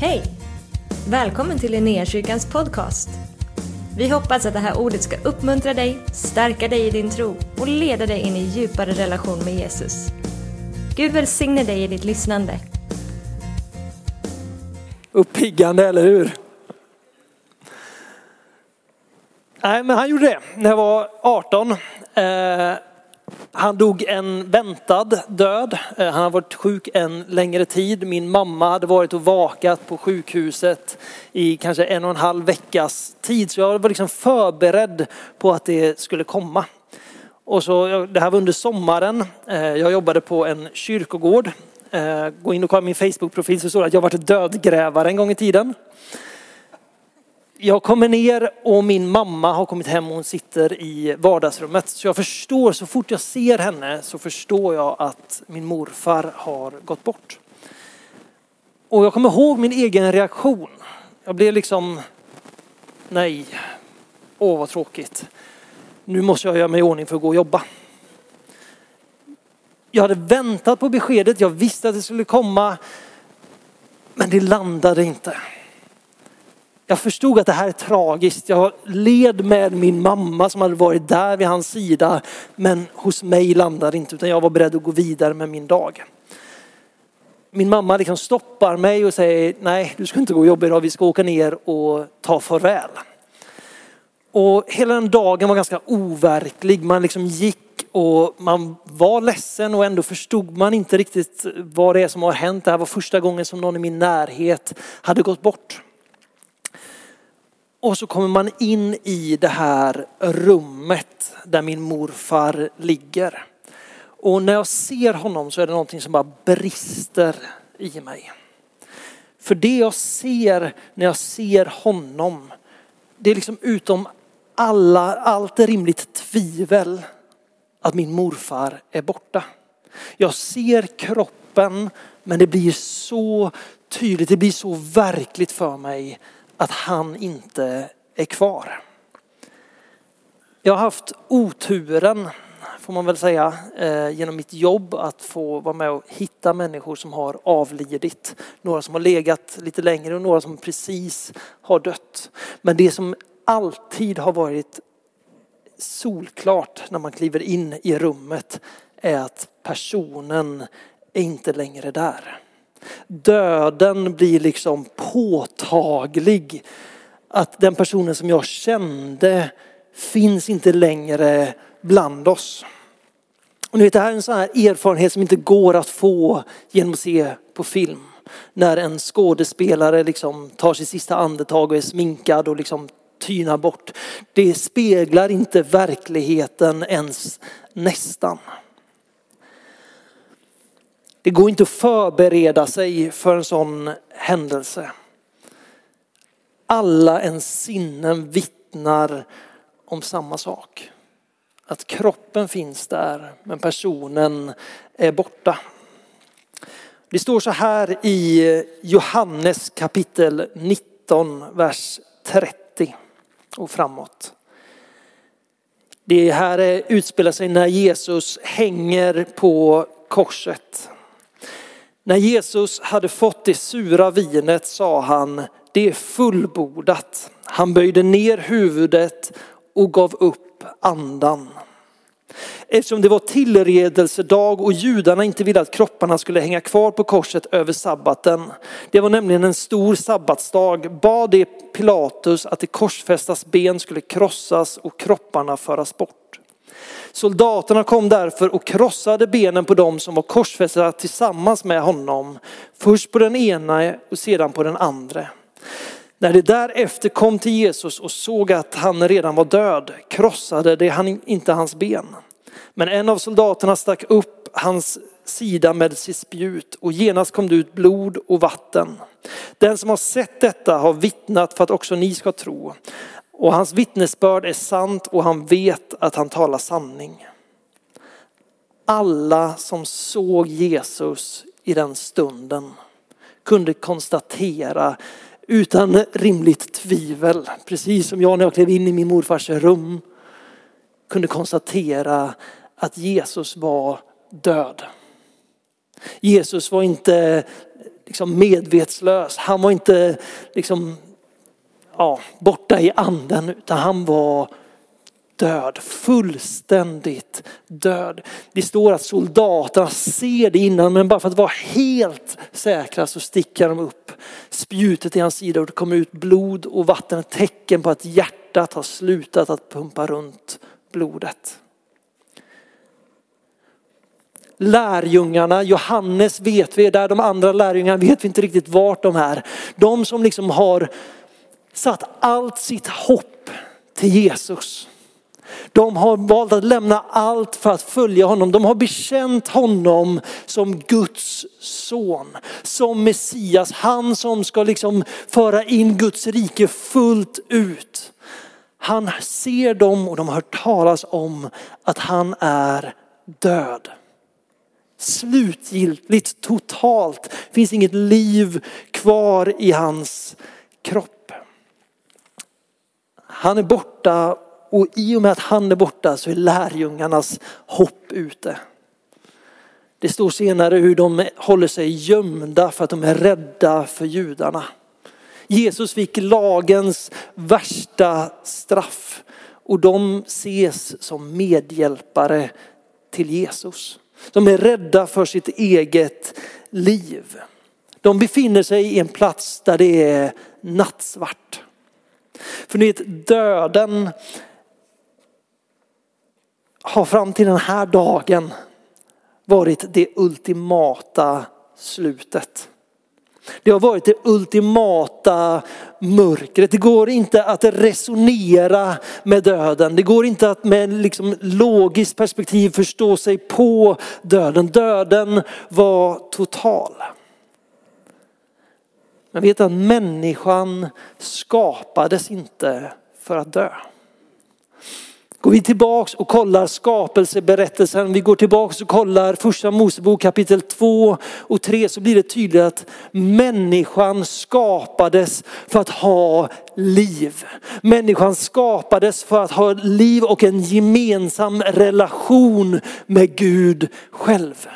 Hej! Välkommen till Linnéakyrkans podcast. Vi hoppas att det här ordet ska uppmuntra dig, stärka dig i din tro och leda dig in i djupare relation med Jesus. Gud välsigne dig i ditt lyssnande. Uppiggande, eller hur? Nej, men han gjorde det när jag var 18. Han dog en väntad död. Eh, han har varit sjuk en längre tid. Min mamma hade varit och vakat på sjukhuset i kanske en och en halv veckas tid. Så jag var liksom förberedd på att det skulle komma. Och så, det här var under sommaren. Eh, jag jobbade på en kyrkogård. Eh, gå in och kolla min Facebook-profil så står det att jag varit dödgrävare en gång i tiden. Jag kommer ner och min mamma har kommit hem och hon sitter i vardagsrummet. Så jag förstår, så fort jag ser henne så förstår jag att min morfar har gått bort. Och jag kommer ihåg min egen reaktion. Jag blev liksom, nej, åh vad tråkigt. Nu måste jag göra mig i ordning för att gå och jobba. Jag hade väntat på beskedet, jag visste att det skulle komma. Men det landade inte. Jag förstod att det här är tragiskt. Jag led med min mamma som hade varit där vid hans sida. Men hos mig landade inte utan jag var beredd att gå vidare med min dag. Min mamma liksom stoppar mig och säger nej du ska inte gå och jobba idag, vi ska åka ner och ta farväl. Och hela den dagen var ganska overklig. Man liksom gick och man var ledsen och ändå förstod man inte riktigt vad det är som har hänt. Det här var första gången som någon i min närhet hade gått bort. Och så kommer man in i det här rummet där min morfar ligger. Och när jag ser honom så är det någonting som bara brister i mig. För det jag ser när jag ser honom, det är liksom utom alla, allt rimligt tvivel att min morfar är borta. Jag ser kroppen men det blir så tydligt, det blir så verkligt för mig att han inte är kvar. Jag har haft oturen, får man väl säga, eh, genom mitt jobb att få vara med och hitta människor som har avlidit. Några som har legat lite längre och några som precis har dött. Men det som alltid har varit solklart när man kliver in i rummet är att personen är inte längre där. Döden blir liksom påtaglig. Att den personen som jag kände finns inte längre bland oss. Och ni vet, det här är en sån här erfarenhet som inte går att få genom att se på film. När en skådespelare liksom tar sitt sista andetag och är sminkad och liksom tynar bort. Det speglar inte verkligheten ens nästan. Det går inte att förbereda sig för en sån händelse. Alla ens sinnen vittnar om samma sak. Att kroppen finns där men personen är borta. Det står så här i Johannes kapitel 19, vers 30 och framåt. Det här utspelar sig när Jesus hänger på korset. När Jesus hade fått det sura vinet sa han, det är fullbordat. Han böjde ner huvudet och gav upp andan. Eftersom det var tillredelsedag och judarna inte ville att kropparna skulle hänga kvar på korset över sabbaten. Det var nämligen en stor sabbatsdag. Bad det Pilatus att det korsfästas ben skulle krossas och kropparna föras bort. Soldaterna kom därför och krossade benen på dem som var korsfästa tillsammans med honom. Först på den ena och sedan på den andra. När de därefter kom till Jesus och såg att han redan var död krossade de han inte hans ben. Men en av soldaterna stack upp hans sida med sitt spjut och genast kom det ut blod och vatten. Den som har sett detta har vittnat för att också ni ska tro. Och hans vittnesbörd är sant och han vet att han talar sanning. Alla som såg Jesus i den stunden kunde konstatera utan rimligt tvivel, precis som jag när jag klev in i min morfars rum, kunde konstatera att Jesus var död. Jesus var inte liksom medvetslös. Han var inte liksom, ja, borta i anden utan han var död, fullständigt död. Det står att soldaterna ser det innan men bara för att vara helt säkra så stickar de upp spjutet i hans sida och det kommer ut blod och vatten. Ett tecken på att hjärtat har slutat att pumpa runt blodet. Lärjungarna, Johannes vet vi, där de andra lärjungarna vet vi inte riktigt vart de är. De som liksom har satt allt sitt hopp till Jesus. De har valt att lämna allt för att följa honom. De har bekänt honom som Guds son, som Messias. Han som ska liksom föra in Guds rike fullt ut. Han ser dem och de har hört talas om att han är död. Slutgiltigt, totalt, finns inget liv kvar i hans kropp. Han är borta och i och med att han är borta så är lärjungarnas hopp ute. Det står senare hur de håller sig gömda för att de är rädda för judarna. Jesus fick lagens värsta straff och de ses som medhjälpare till Jesus. De är rädda för sitt eget liv. De befinner sig i en plats där det är nattsvart. För ni vet, döden har fram till den här dagen varit det ultimata slutet. Det har varit det ultimata mörkret. Det går inte att resonera med döden. Det går inte att med liksom logiskt perspektiv förstå sig på döden. Döden var total. Men vet att människan skapades inte för att dö. Går vi tillbaks och kollar skapelseberättelsen, vi går tillbaks och kollar första Mosebok kapitel 2 och 3 så blir det tydligt att människan skapades för att ha liv. Människan skapades för att ha liv och en gemensam relation med Gud själv.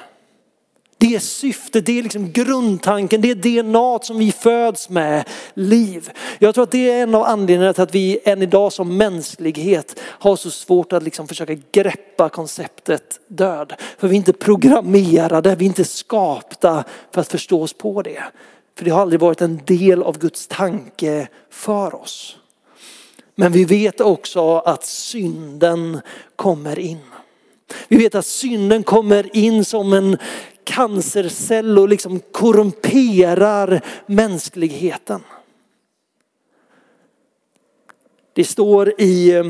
Det är syftet, det är liksom grundtanken, det är DNA som vi föds med, liv. Jag tror att det är en av anledningarna till att vi än idag som mänsklighet har så svårt att liksom försöka greppa konceptet död. För vi är inte programmerade, vi är inte skapta för att förstå oss på det. För det har aldrig varit en del av Guds tanke för oss. Men vi vet också att synden kommer in. Vi vet att synden kommer in som en cancercell och liksom korrumperar mänskligheten. Det står i eh,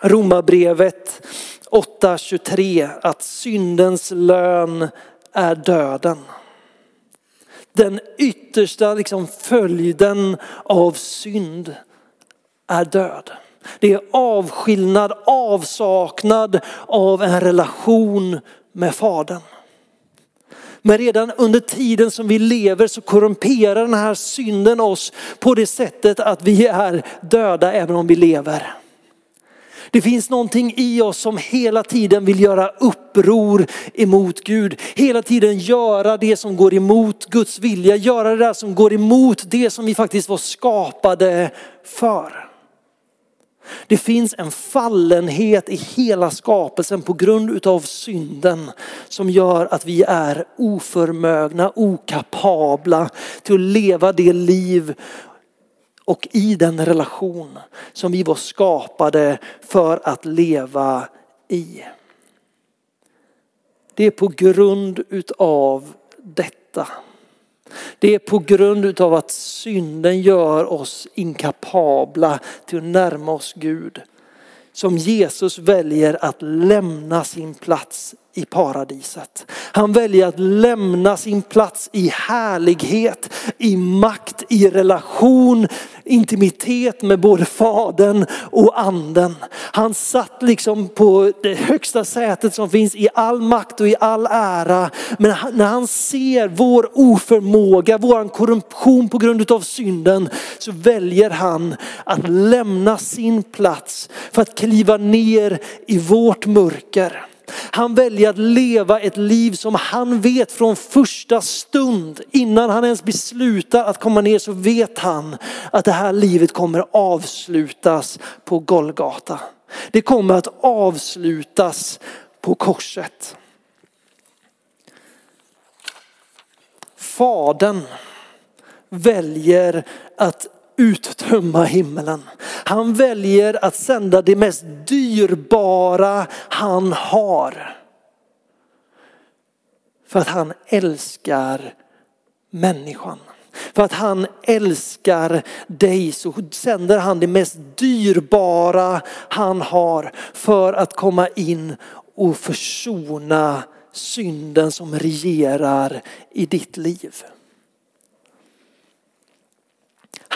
Romarbrevet 8.23 att syndens lön är döden. Den yttersta liksom följden av synd är död. Det är avskillnad, avsaknad av en relation med Fadern. Men redan under tiden som vi lever så korrumperar den här synden oss på det sättet att vi är döda även om vi lever. Det finns någonting i oss som hela tiden vill göra uppror emot Gud. Hela tiden göra det som går emot Guds vilja, göra det där som går emot det som vi faktiskt var skapade för. Det finns en fallenhet i hela skapelsen på grund av synden som gör att vi är oförmögna, okapabla till att leva det liv och i den relation som vi var skapade för att leva i. Det är på grund utav detta det är på grund av att synden gör oss inkapabla till att närma oss Gud. Som Jesus väljer att lämna sin plats i paradiset. Han väljer att lämna sin plats i härlighet, i makt, i relation, intimitet med både fadern och anden. Han satt liksom på det högsta sätet som finns i all makt och i all ära. Men när han ser vår oförmåga, vår korruption på grund av synden så väljer han att lämna sin plats för att kliva ner i vårt mörker han väljer att leva ett liv som han vet från första stund, innan han ens beslutar att komma ner så vet han att det här livet kommer avslutas på Golgata. Det kommer att avslutas på korset. Fadern väljer att uttömma himmelen. Han väljer att sända det mest dyrbara han har. För att han älskar människan. För att han älskar dig så sänder han det mest dyrbara han har för att komma in och försona synden som regerar i ditt liv.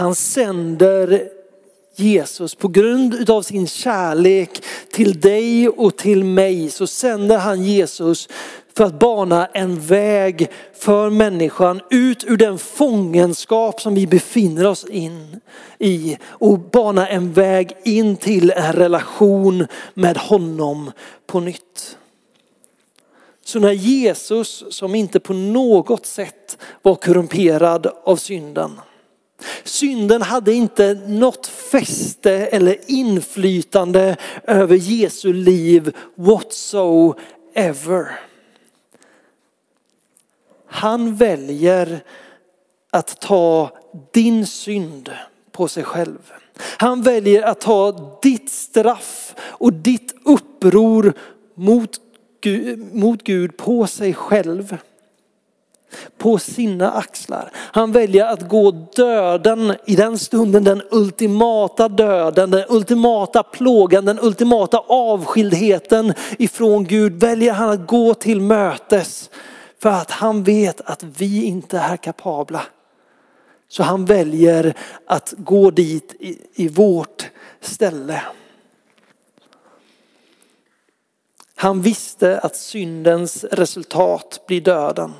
Han sänder Jesus på grund av sin kärlek till dig och till mig så sänder han Jesus för att bana en väg för människan ut ur den fångenskap som vi befinner oss in i och bana en väg in till en relation med honom på nytt. Så när Jesus, som inte på något sätt var korrumperad av synden, Synden hade inte något fäste eller inflytande över Jesu liv whatsoever. Han väljer att ta din synd på sig själv. Han väljer att ta ditt straff och ditt uppror mot Gud, mot Gud på sig själv på sina axlar. Han väljer att gå döden i den stunden, den ultimata döden, den ultimata plågan, den ultimata avskildheten ifrån Gud. Väljer han att gå till mötes för att han vet att vi inte är kapabla. Så han väljer att gå dit i, i vårt ställe. Han visste att syndens resultat blir döden.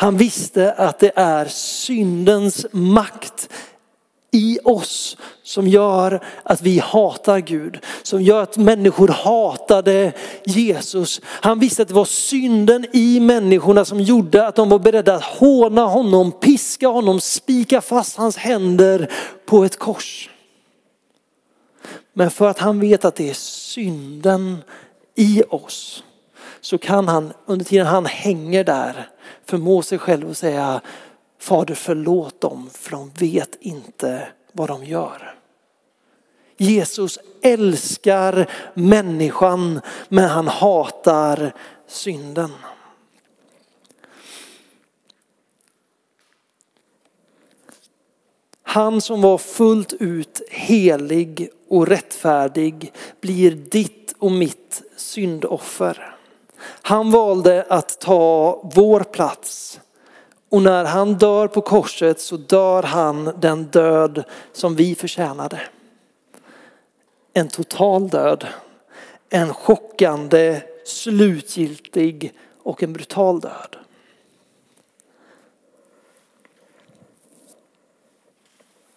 Han visste att det är syndens makt i oss som gör att vi hatar Gud. Som gör att människor hatade Jesus. Han visste att det var synden i människorna som gjorde att de var beredda att håna honom, piska honom, spika fast hans händer på ett kors. Men för att han vet att det är synden i oss så kan han under tiden han hänger där förmå sig själv att säga Fader förlåt dem för de vet inte vad de gör. Jesus älskar människan men han hatar synden. Han som var fullt ut helig och rättfärdig blir ditt och mitt syndoffer. Han valde att ta vår plats. Och när han dör på korset så dör han den död som vi förtjänade. En total död. En chockande, slutgiltig och en brutal död.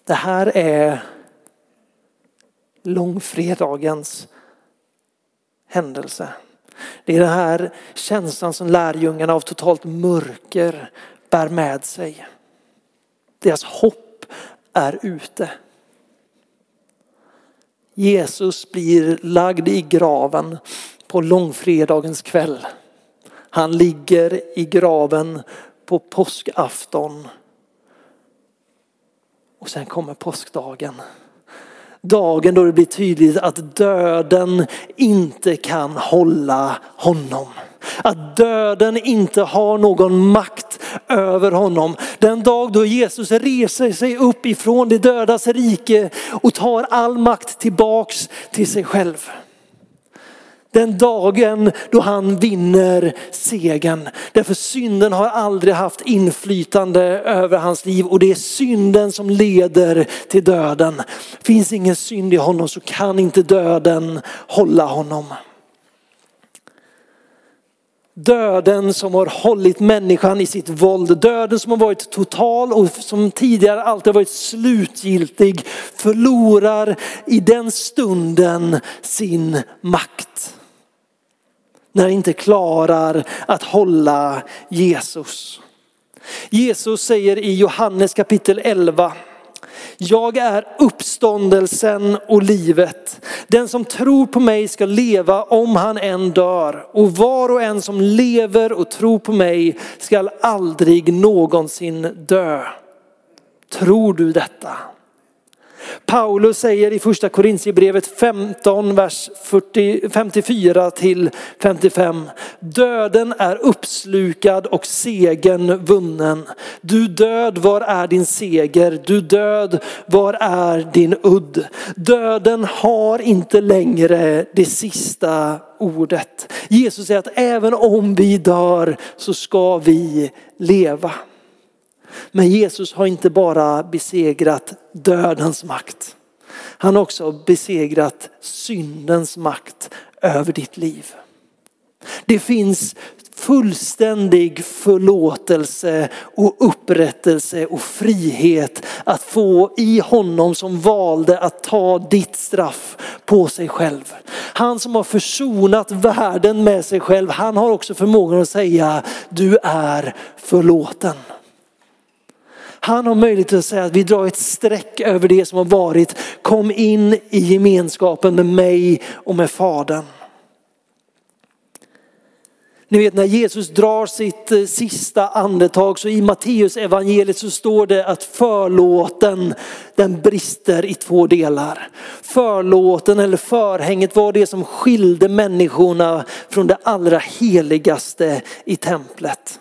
Det här är långfredagens händelse. Det är den här känslan som lärjungarna av totalt mörker bär med sig. Deras hopp är ute. Jesus blir lagd i graven på långfredagens kväll. Han ligger i graven på påskafton. Och sen kommer påskdagen. Dagen då det blir tydligt att döden inte kan hålla honom. Att döden inte har någon makt över honom. Den dag då Jesus reser sig upp ifrån det dödas rike och tar all makt tillbaks till sig själv. Den dagen då han vinner segern. Därför synden har aldrig haft inflytande över hans liv och det är synden som leder till döden. Finns ingen synd i honom så kan inte döden hålla honom. Döden som har hållit människan i sitt våld, döden som har varit total och som tidigare alltid varit slutgiltig förlorar i den stunden sin makt när det inte klarar att hålla Jesus. Jesus säger i Johannes kapitel 11 jag är uppståndelsen och livet. Den som tror på mig ska leva om han än dör. Och var och en som lever och tror på mig ska aldrig någonsin dö. Tror du detta? Paulus säger i första Korintierbrevet 15, vers 40, 54 till 55. Döden är uppslukad och segern vunnen. Du död, var är din seger? Du död, var är din udd? Döden har inte längre det sista ordet. Jesus säger att även om vi dör så ska vi leva. Men Jesus har inte bara besegrat dödens makt. Han har också besegrat syndens makt över ditt liv. Det finns fullständig förlåtelse och upprättelse och frihet att få i honom som valde att ta ditt straff på sig själv. Han som har försonat världen med sig själv, han har också förmågan att säga du är förlåten. Han har möjlighet att säga att vi drar ett streck över det som har varit. Kom in i gemenskapen med mig och med Fadern. Ni vet när Jesus drar sitt eh, sista andetag så i Matteus evangeliet så står det att förlåten den brister i två delar. Förlåten eller förhänget var det som skilde människorna från det allra heligaste i templet.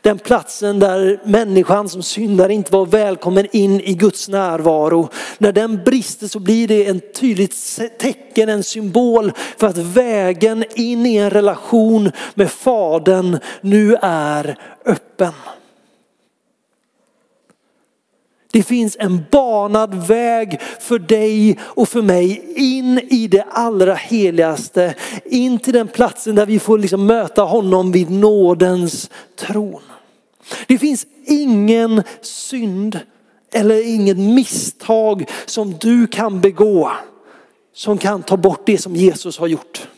Den platsen där människan som syndare inte var välkommen in i Guds närvaro. När den brister så blir det en tydligt tecken, en symbol för att vägen in i en relation med Fadern nu är öppen. Det finns en banad väg för dig och för mig in i det allra heligaste. In till den platsen där vi får liksom möta honom vid nådens tron. Det finns ingen synd eller inget misstag som du kan begå som kan ta bort det som Jesus har gjort.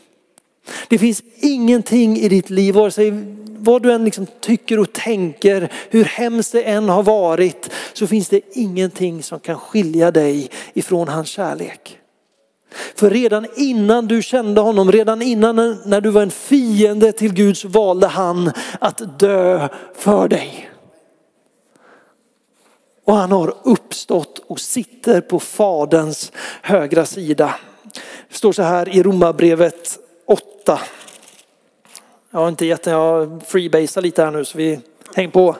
Det finns ingenting i ditt liv, vare sig vad du än liksom tycker och tänker, hur hemskt det än har varit, så finns det ingenting som kan skilja dig ifrån hans kärlek. För redan innan du kände honom, redan innan när du var en fiende till Gud så valde han att dö för dig. Och han har uppstått och sitter på faderns högra sida. Det står så här i Romarbrevet 8. Jag har inte gett jag har freebasat lite här nu så vi hänger på.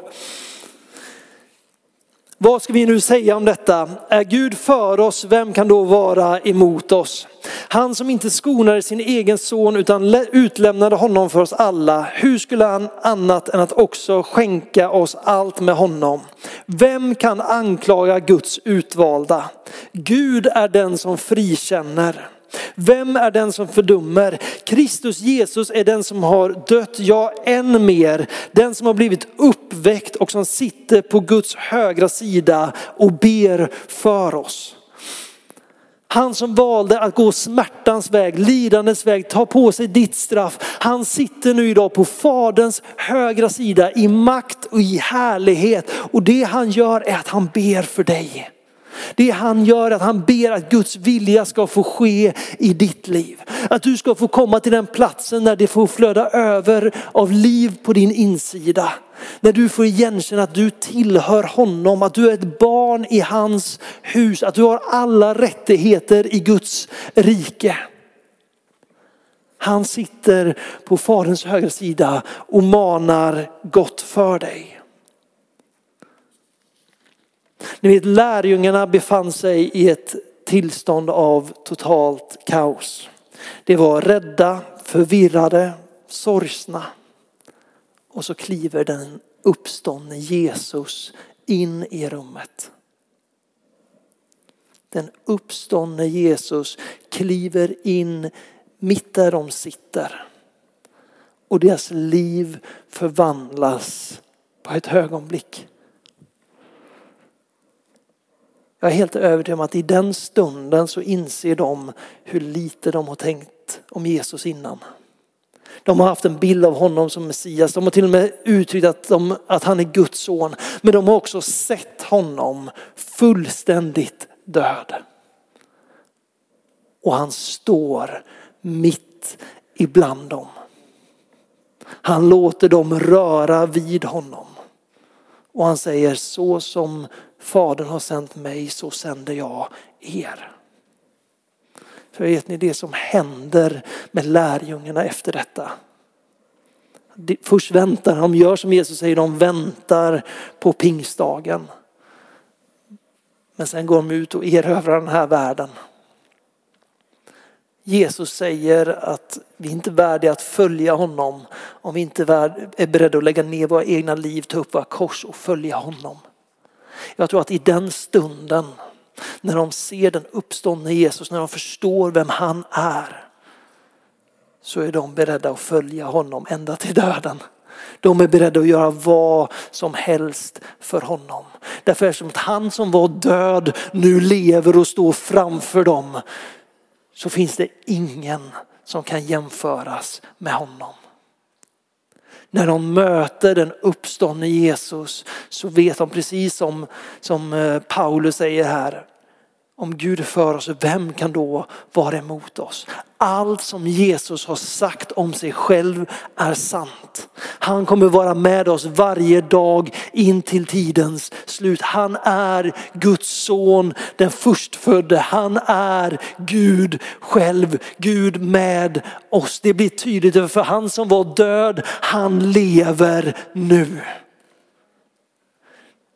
Vad ska vi nu säga om detta? Är Gud för oss, vem kan då vara emot oss? Han som inte skonade sin egen son utan utlämnade honom för oss alla. Hur skulle han annat än att också skänka oss allt med honom? Vem kan anklaga Guds utvalda? Gud är den som frikänner. Vem är den som fördömer? Kristus Jesus är den som har dött, ja än mer, den som har blivit uppväckt och som sitter på Guds högra sida och ber för oss. Han som valde att gå smärtans väg, lidandets väg, ta på sig ditt straff. Han sitter nu idag på faderns högra sida i makt och i härlighet. Och det han gör är att han ber för dig. Det han gör är att han ber att Guds vilja ska få ske i ditt liv. Att du ska få komma till den platsen där det får flöda över av liv på din insida. När du får igenkänna att du tillhör honom, att du är ett barn i hans hus, att du har alla rättigheter i Guds rike. Han sitter på faderns högra sida och manar gott för dig. Ni vet lärjungarna befann sig i ett tillstånd av totalt kaos. De var rädda, förvirrade, sorgsna. Och så kliver den uppståndne Jesus in i rummet. Den uppståndne Jesus kliver in mitt där de sitter. Och deras liv förvandlas på ett ögonblick. Jag är helt övertygad om att i den stunden så inser de hur lite de har tänkt om Jesus innan. De har haft en bild av honom som Messias. De har till och med uttryckt att, de, att han är Guds son. Men de har också sett honom fullständigt död. Och han står mitt ibland dem. Han låter dem röra vid honom. Och han säger så som Fadern har sänt mig så sänder jag er. För vet ni det som händer med lärjungarna efter detta? Först väntar de, gör som Jesus säger, de väntar på pingstdagen. Men sen går de ut och erövrar den här världen. Jesus säger att vi inte är värdiga att följa honom om vi inte är beredda att lägga ner våra egna liv, ta upp våra kors och följa honom. Jag tror att i den stunden när de ser den uppståndne Jesus, när de förstår vem han är, så är de beredda att följa honom ända till döden. De är beredda att göra vad som helst för honom. Därför eftersom att han som var död nu lever och står framför dem så finns det ingen som kan jämföras med honom. När de möter den uppståndne Jesus så vet de precis som, som eh, Paulus säger här. Om Gud är för oss, vem kan då vara emot oss? Allt som Jesus har sagt om sig själv är sant. Han kommer vara med oss varje dag in till tidens slut. Han är Guds son, den förstfödde. Han är Gud själv, Gud med oss. Det blir tydligt för han som var död, han lever nu.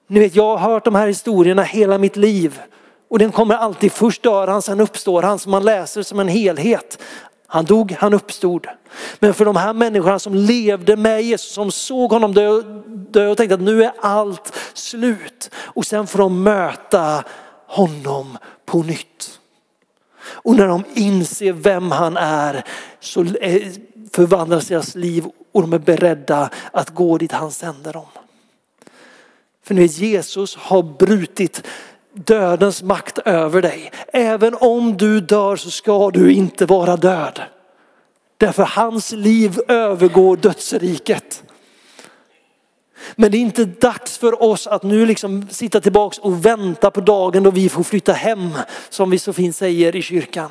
Ni vet, jag har hört de här historierna hela mitt liv. Och den kommer alltid, först dör han, sen uppstår han, som man läser som en helhet. Han dog, han uppstod. Men för de här människorna som levde med Jesus, som såg honom dö, dö och tänkte att nu är allt slut. Och sen får de möta honom på nytt. Och när de inser vem han är så eh, förvandlas deras liv och de är beredda att gå dit han sänder dem. För nu Jesus har brutit dödens makt över dig. Även om du dör så ska du inte vara död. Därför hans liv övergår dödsriket. Men det är inte dags för oss att nu liksom sitta tillbaks och vänta på dagen då vi får flytta hem som vi så fint säger i kyrkan.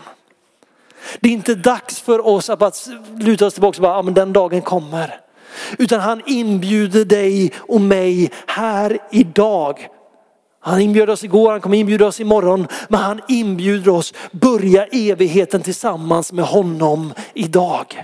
Det är inte dags för oss att bara luta oss tillbaka och bara, ja, men den dagen kommer. Utan han inbjuder dig och mig här idag han inbjöd oss igår, han kommer inbjuda oss imorgon. Men han inbjuder oss börja evigheten tillsammans med honom idag.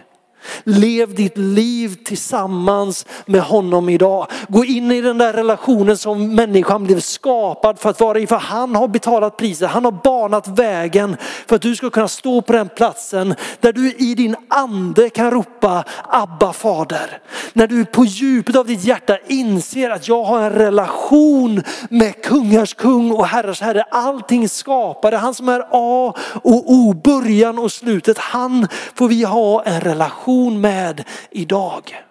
Lev ditt liv tillsammans med honom idag. Gå in i den där relationen som människan blev skapad för att vara i. För han har betalat priset, han har banat vägen för att du ska kunna stå på den platsen där du i din ande kan ropa Abba fader. När du på djupet av ditt hjärta inser att jag har en relation med kungars kung och herrars herre. Allting skapade, han som är A och O, början och slutet. Han får vi ha en relation relation med idag.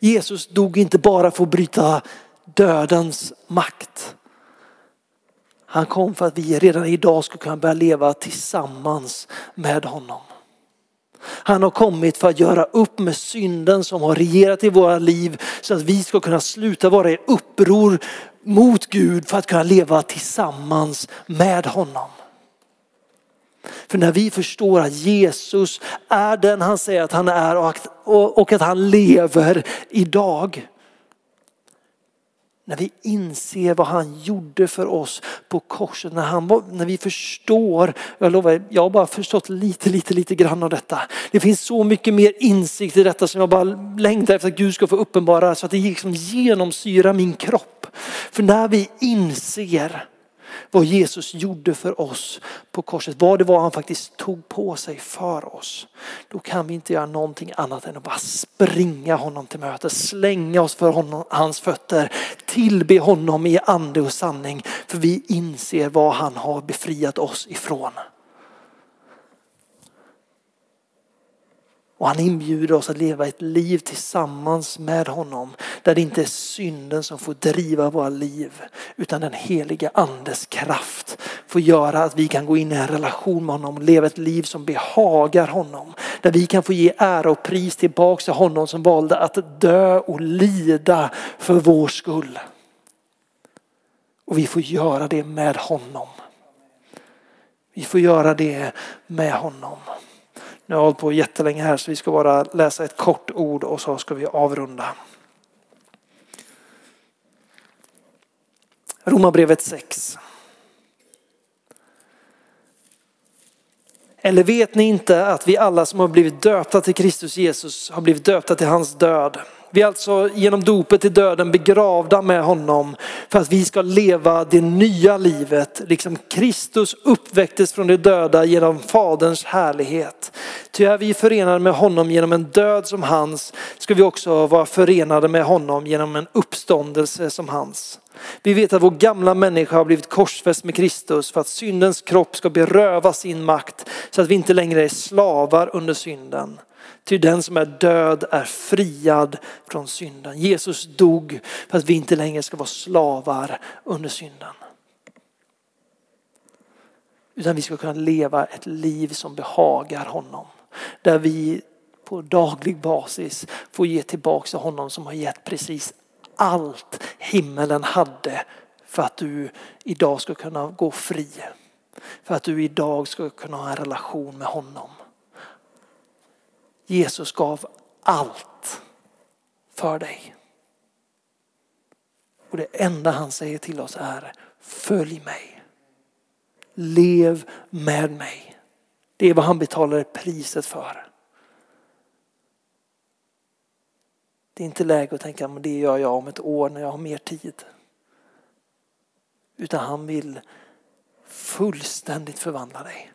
Jesus dog inte bara för att bryta dödens makt. Han kom för att vi redan idag ska kunna börja leva tillsammans med honom. Han har kommit för att göra upp med synden som har regerat i våra liv så att vi ska kunna sluta vara i uppror mot Gud för att kunna leva tillsammans med honom. För när vi förstår att Jesus är den han säger att han är och att han lever idag. När vi inser vad han gjorde för oss på korset, när, han, när vi förstår, jag lovar, jag har bara förstått lite, lite, lite grann av detta. Det finns så mycket mer insikt i detta som jag bara längtar efter att Gud ska få uppenbara så att det liksom genomsyrar min kropp. För när vi inser vad Jesus gjorde för oss på korset, vad det var han faktiskt tog på sig för oss. Då kan vi inte göra någonting annat än att bara springa honom till mötes, slänga oss för honom, hans fötter, tillbe honom i ande och sanning. För vi inser vad han har befriat oss ifrån. Och han inbjuder oss att leva ett liv tillsammans med honom. Där det inte är synden som får driva våra liv. Utan den heliga andes kraft får göra att vi kan gå in i en relation med honom. och Leva ett liv som behagar honom. Där vi kan få ge ära och pris tillbaks till honom som valde att dö och lida för vår skull. Och vi får göra det med honom. Vi får göra det med honom. Nu har jag hållit på jättelänge här så vi ska bara läsa ett kort ord och så ska vi avrunda. Romarbrevet 6. Eller vet ni inte att vi alla som har blivit döpta till Kristus Jesus har blivit döpta till hans död? Vi är alltså genom dopet i döden begravda med honom för att vi ska leva det nya livet, liksom Kristus uppväcktes från de döda genom Faderns härlighet. Ty är vi förenade med honom genom en död som hans, ska vi också vara förenade med honom genom en uppståndelse som hans. Vi vet att vår gamla människa har blivit korsfäst med Kristus för att syndens kropp ska beröva sin makt så att vi inte längre är slavar under synden. Ty den som är död är friad från synden. Jesus dog för att vi inte längre ska vara slavar under synden. Utan vi ska kunna leva ett liv som behagar honom. Där vi på daglig basis får ge tillbaka till honom som har gett precis allt himmelen hade för att du idag ska kunna gå fri. För att du idag ska kunna ha en relation med honom. Jesus gav allt för dig. Och det enda han säger till oss är följ mig. Lev med mig. Det är vad han betalar priset för. Det är inte läge att tänka att det gör jag om ett år när jag har mer tid. Utan han vill fullständigt förvandla dig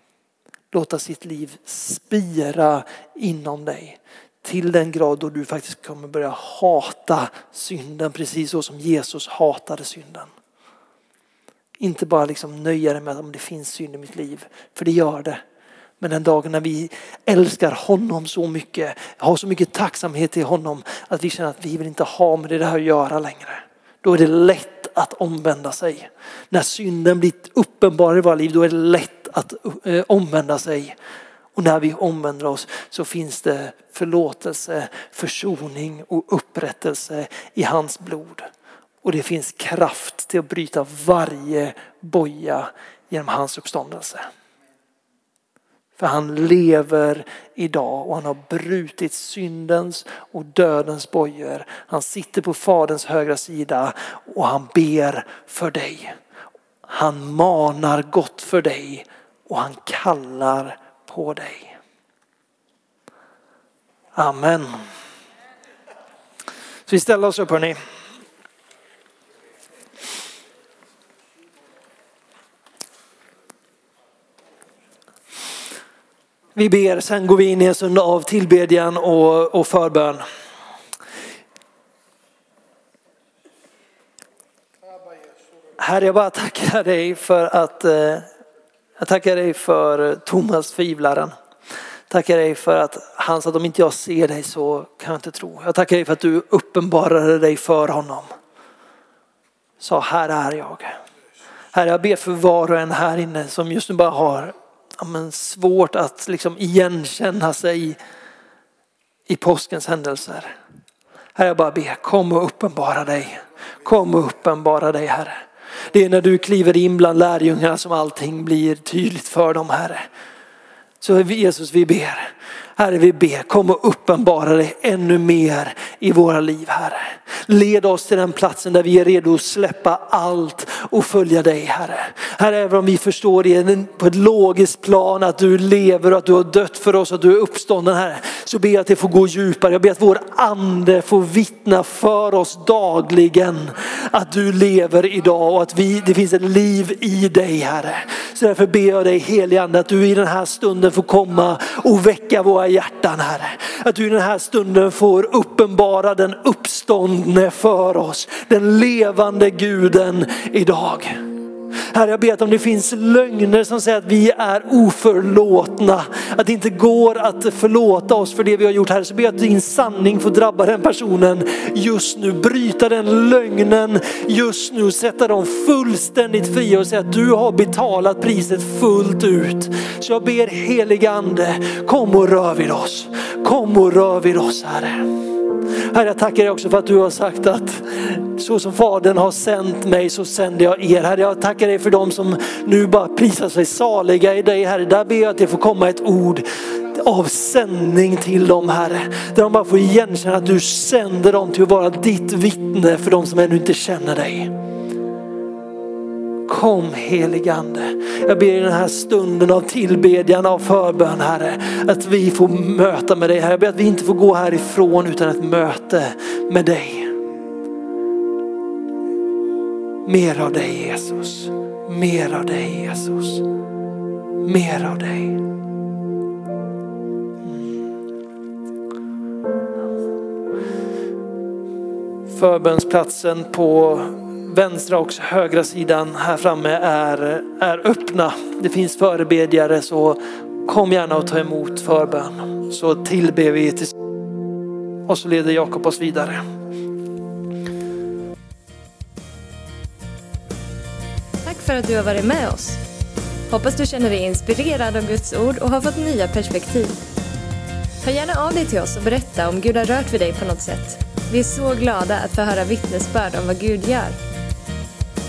låta sitt liv spira inom dig till den grad då du faktiskt kommer börja hata synden precis så som Jesus hatade synden. Inte bara liksom nöja dig med att det finns synd i mitt liv, för det gör det. Men den dagen när vi älskar honom så mycket, har så mycket tacksamhet till honom att vi känner att vi vill inte ha med det här att göra längre. Då är det lätt att omvända sig. När synden blir uppenbar i våra liv, då är det lätt att eh, omvända sig. Och när vi omvänder oss så finns det förlåtelse, försoning och upprättelse i hans blod. Och det finns kraft till att bryta varje boja genom hans uppståndelse. För han lever idag och han har brutit syndens och dödens bojor. Han sitter på faderns högra sida och han ber för dig. Han manar gott för dig och han kallar på dig. Amen. Så vi ställer oss upp hörni. Vi ber, sen går vi in i en stund av tillbedjan och, och förbön. Herre, jag bara tackar dig för att eh, jag tackar dig för Thomas tvivlaren. Tackar dig för att han sa att om inte jag ser dig så kan jag inte tro. Jag tackar dig för att du uppenbarade dig för honom. Sa här är jag. Herre jag ber för var och en här inne som just nu bara har ja, men svårt att liksom igenkänna sig i påskens händelser. Herre jag bara ber, kom och uppenbara dig. Kom och uppenbara dig Herre. Det är när du kliver in bland lärjungarna som allting blir tydligt för dem Herre. Så Jesus vi ber, Herre vi ber, kom och uppenbara dig ännu mer i våra liv Herre. Led oss till den platsen där vi är redo att släppa allt och följa dig Herre. Herre, även om vi förstår det på ett logiskt plan att du lever och att du har dött för oss och att du är uppstånden Herre. Så ber jag att det får gå djupare. Jag ber att vår ande får vittna för oss dagligen att du lever idag och att vi, det finns ett liv i dig Herre. Så därför ber jag dig helige ande att du i den här stunden får komma och väcka våra hjärtan Herre. Att du i den här stunden får uppenbara den uppståndne för oss. Den levande guden idag. Herre, jag ber att om det finns lögner som säger att vi är oförlåtna, att det inte går att förlåta oss för det vi har gjort, Herre, så ber jag att din sanning får drabba den personen just nu. Bryta den lögnen just nu, sätta dem fullständigt fria och säga att du har betalat priset fullt ut. Så jag ber helige ande, kom och rör vid oss. Kom och rör vid oss Herre. Herre, jag tackar dig också för att du har sagt att så som Fadern har sänt mig så sänder jag er. Herre, jag tackar dig för dem som nu bara prisar sig saliga i dig. Herre, där ber jag att det får komma ett ord av sändning till dem Herre. Där de bara får igenkänna att du sänder dem till att vara ditt vittne för de som ännu inte känner dig. Kom heligande. Jag ber i den här stunden av tillbedjan, av förbön Herre, att vi får möta med dig Herre. Jag ber att vi inte får gå härifrån utan ett möte med dig. Mer av dig Jesus. Mer av dig Jesus. Mer av dig. Förbönsplatsen på vänstra och högra sidan här framme är, är öppna. Det finns förebedjare så kom gärna och ta emot förbön. Så tillber vi tillsammans. och så leder Jakob oss vidare. Tack för att du har varit med oss. Hoppas du känner dig inspirerad av Guds ord och har fått nya perspektiv. Hör gärna av dig till oss och berätta om Gud har rört vid dig på något sätt. Vi är så glada att få höra vittnesbörd om vad Gud gör.